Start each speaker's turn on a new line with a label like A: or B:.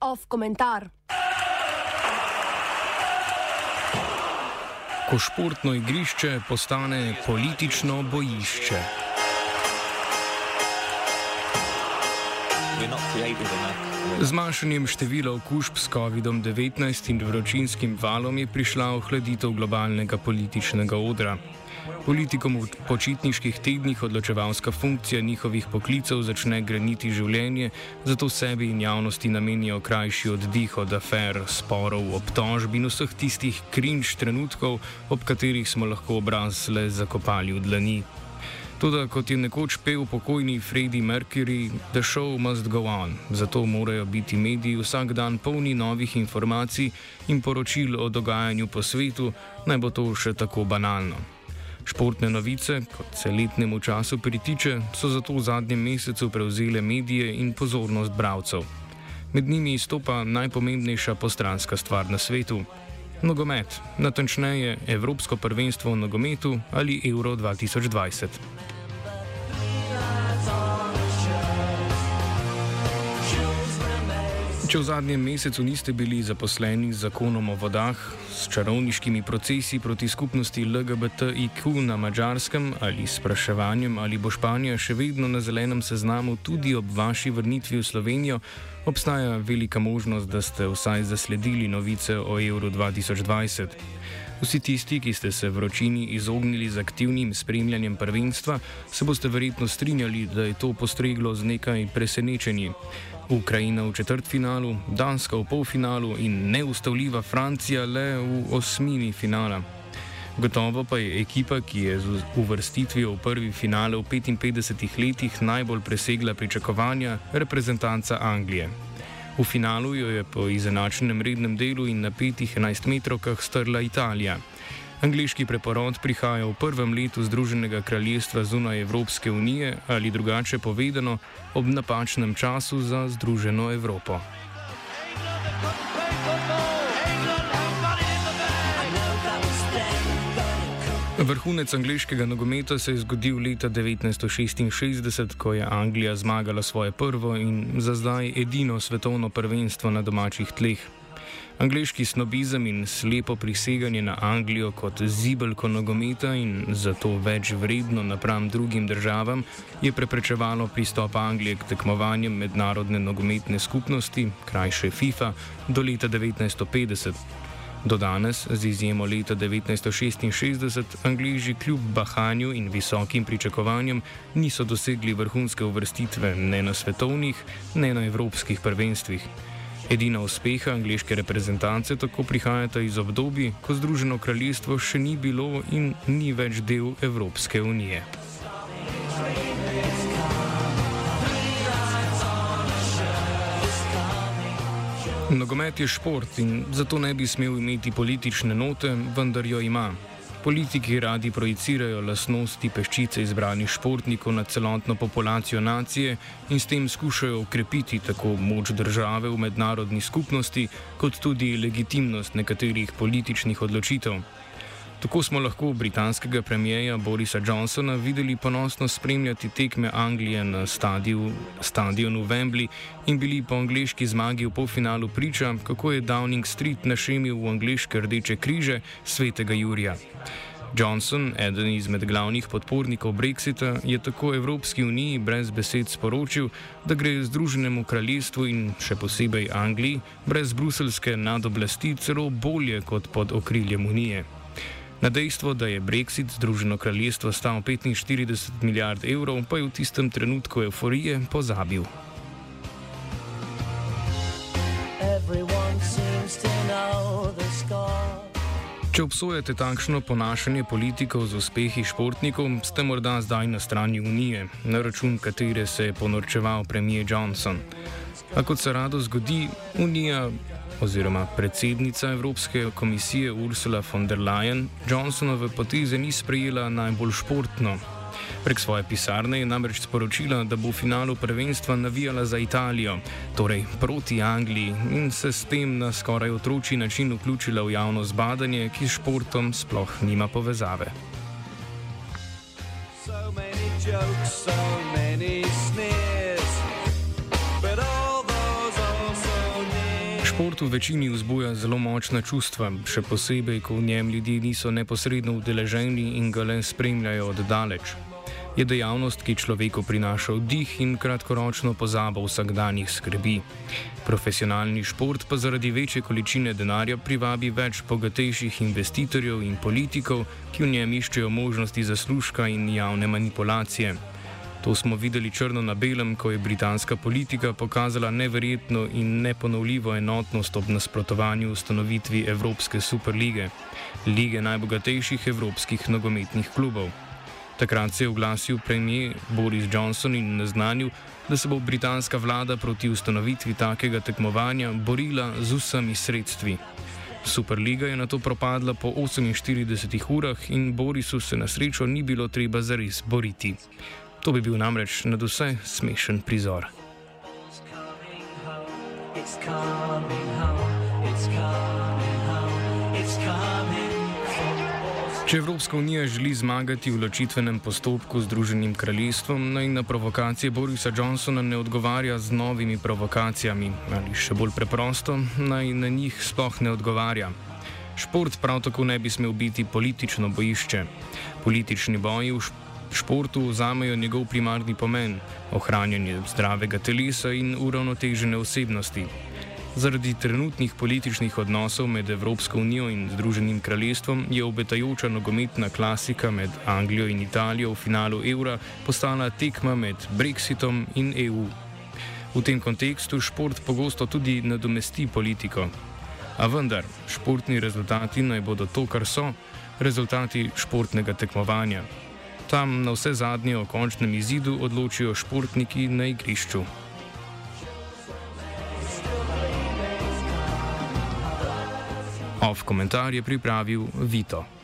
A: Off komentar.
B: Ko športno igrišče postane politično bojišče.
C: We're not creative enough.
B: Z manjšanjem števila okužb s COVID-19 in vročinskim valom je prišla ohladitev globalnega političnega odra. Politikom v počitniških tednih odločevalska funkcija njihovih poklicev začne greniti življenje, zato sebi in javnosti namenijo krajši oddih od afer, sporov, obtožb in vseh tistih krinč trenutkov, ob katerih smo lahko obraz le zakopali v dlani. Tudi kot je nekoč pel pokojni Freddie Mercury, the show must go on, zato morajo biti mediji vsak dan polni novih informacij in poročil o dogajanju po svetu, naj bo to še tako banalno. Športne novice, kot se letnemu času pritiče, so zato v zadnjem mesecu prevzele medije in pozornost bralcev. Med njimi izstopa najpomembnejša postranska stvar na svetu. Nogomet, natančneje Evropsko prvenstvo v nogometu ali Euro 2020. Če v zadnjem mesecu niste bili zaposleni z zakonom o vodah, s čarovniškimi procesi proti skupnosti LGBTIQ na mačarskem ali s spraševanjem, ali bo Španija še vedno na zelenem seznamu tudi ob vaši vrnitvi v Slovenijo, obstaja velika možnost, da ste vsaj zasledili novice o Euro 2020. Vsi tisti, ki ste se vročini izognili z aktivnim spremljanjem prvenstva, se boste verjetno strinjali, da je to postreglo z nekaj presenečenji. Ukrajina v četrtfinalu, Danska v polfinalu in neustavljiva Francija le v osmini finala. Gotovo pa je ekipa, ki je z uvrstitvijo v prvi finale v 55 letih najbolj presegla pričakovanja, reprezentanca Anglije. V finalu jo je po izenačenem rednem delu in napetih 11 metrovkah strla Italija. Angliški preporod prihaja v prvem letu Združenega kraljestva zunaj Evropske unije ali drugače povedano ob napačnem času za Združeno Evropo. Vrhunec angliškega nogometa se je zgodil leta 1966, ko je Anglija zmagala svoje prvo in za zdaj edino svetovno prvenstvo na domačih tleh. Angliški snobizem in slepo priseganje na Anglijo kot zibelko nogometa in zato več vredno napram drugim državam je preprečevalo pristop Anglije k tekmovanjem mednarodne nogometne skupnosti, krajše FIFA, do leta 1950. Do danes, z izjemo leta 1966, Angliži kljub bahanju in visokim pričakovanjem niso dosegli vrhunske uvrstitve ne na svetovnih, ne na evropskih prvenstvih. Edina uspeha angliške reprezentance tako prihajata iz obdobja, ko Združeno kraljestvo še ni bilo in ni več del Evropske unije. Nogomet je šport in zato ne bi smel imeti politične note, vendar jo ima. Politiki radi projicirajo lasnosti peščice izbranih športnikov na celotno populacijo nacije in s tem skušajo ukrepiti tako moč države v mednarodni skupnosti, kot tudi legitimnost nekaterih političnih odločitev. Tako smo lahko britanskega premijeja Borisa Johnsona videli ponosno spremljati tekme Anglije na stadiju, stadionu Wembley in bili po angliški zmagi v polfinalu priča, kako je Downing Street našemil v angliške rdeče križe svetega Jurija. Johnson, eden izmed glavnih podpornikov Brexita, je tako Evropski uniji brez besed sporočil, da gre Združenemu kraljestvu in še posebej Angliji brez bruselske nadoblasti celo bolje kot pod okriljem unije. Na dejstvo, da je Brexit Združeno kraljestvo stal 45 milijard evrov, pa je v tistem trenutku euforije pozabil. Če obsojate takšno ponašanje politikov z uspehi športnikov, ste morda zdaj na strani Unije, na račun katere se je ponorčeval premijer Johnson. A kot se rado zgodi, Unija oziroma predsednica Evropske komisije Ursula von der Leyen Johnsonove poteze ni sprejela najbolj športno. Prek svoje pisarne je namreč sporočila, da bo v finalu prvenstva navijala za Italijo, torej proti Angliji, in se s tem na skoraj otroči način vključila v javno zbadanje, ki s športom sploh nima povezave. So many jokes, so many Šport v večini vzbuja zelo močna čustva, še posebej, ko v njem ljudje niso neposredno udeleženi in ga le spremljajo od daleč. Je dejavnost, ki človeku prinaša vdih in kratkoročno pozabo vsakdanjih skrbi. Profesionalni šport pa zaradi večje količine denarja privabi več bogatejših investitorjev in politikov, ki v njem iščejo možnosti zaslužka in javne manipulacije. To smo videli črno na belem, ko je britanska politika pokazala neverjetno in neponovljivo enotnost ob nasprotovanju ustanovitvi Evropske superlige, lige najbogatejših evropskih nogometnih klubov. Takrat se je oglasil premijer Boris Johnson in naznanil, da se bo britanska vlada proti ustanovitvi takega tekmovanja borila z vsemi sredstvi. Superliga je na to propadla po 48 urah in Borisu se na srečo ni bilo treba zares boriti. To bi bil namreč na vse smešen prizor. Če Evropska unija želi zmagati v ločitvenem postopku z Združenim kraljestvom, naj na provokacije Borisa Johnsona ne odgovarja z novimi provokacijami, ali še bolj preprosto, naj na njih sploh ne odgovarja. Šport prav tako ne bi smel biti politično bojišče. Politični boji v športu športu vzamejo njegov primarni pomen - ohranjanje zdravega telesa in uravnotežene osebnosti. Zaradi trenutnih političnih odnosov med Evropsko unijo in Združenim kraljestvom je obetajoča nogometna klasika med Anglijo in Italijo v finalu evra postala tekma med Brexitom in EU. V tem kontekstu šport pogosto tudi nadomesti politiko. A vendar, športni rezultati naj bodo to, kar so, rezultati športnega tekmovanja. Tam na vse zadnje o končnem izidu odločijo športniki na igrišču. Ov komentar je pripravil Vito.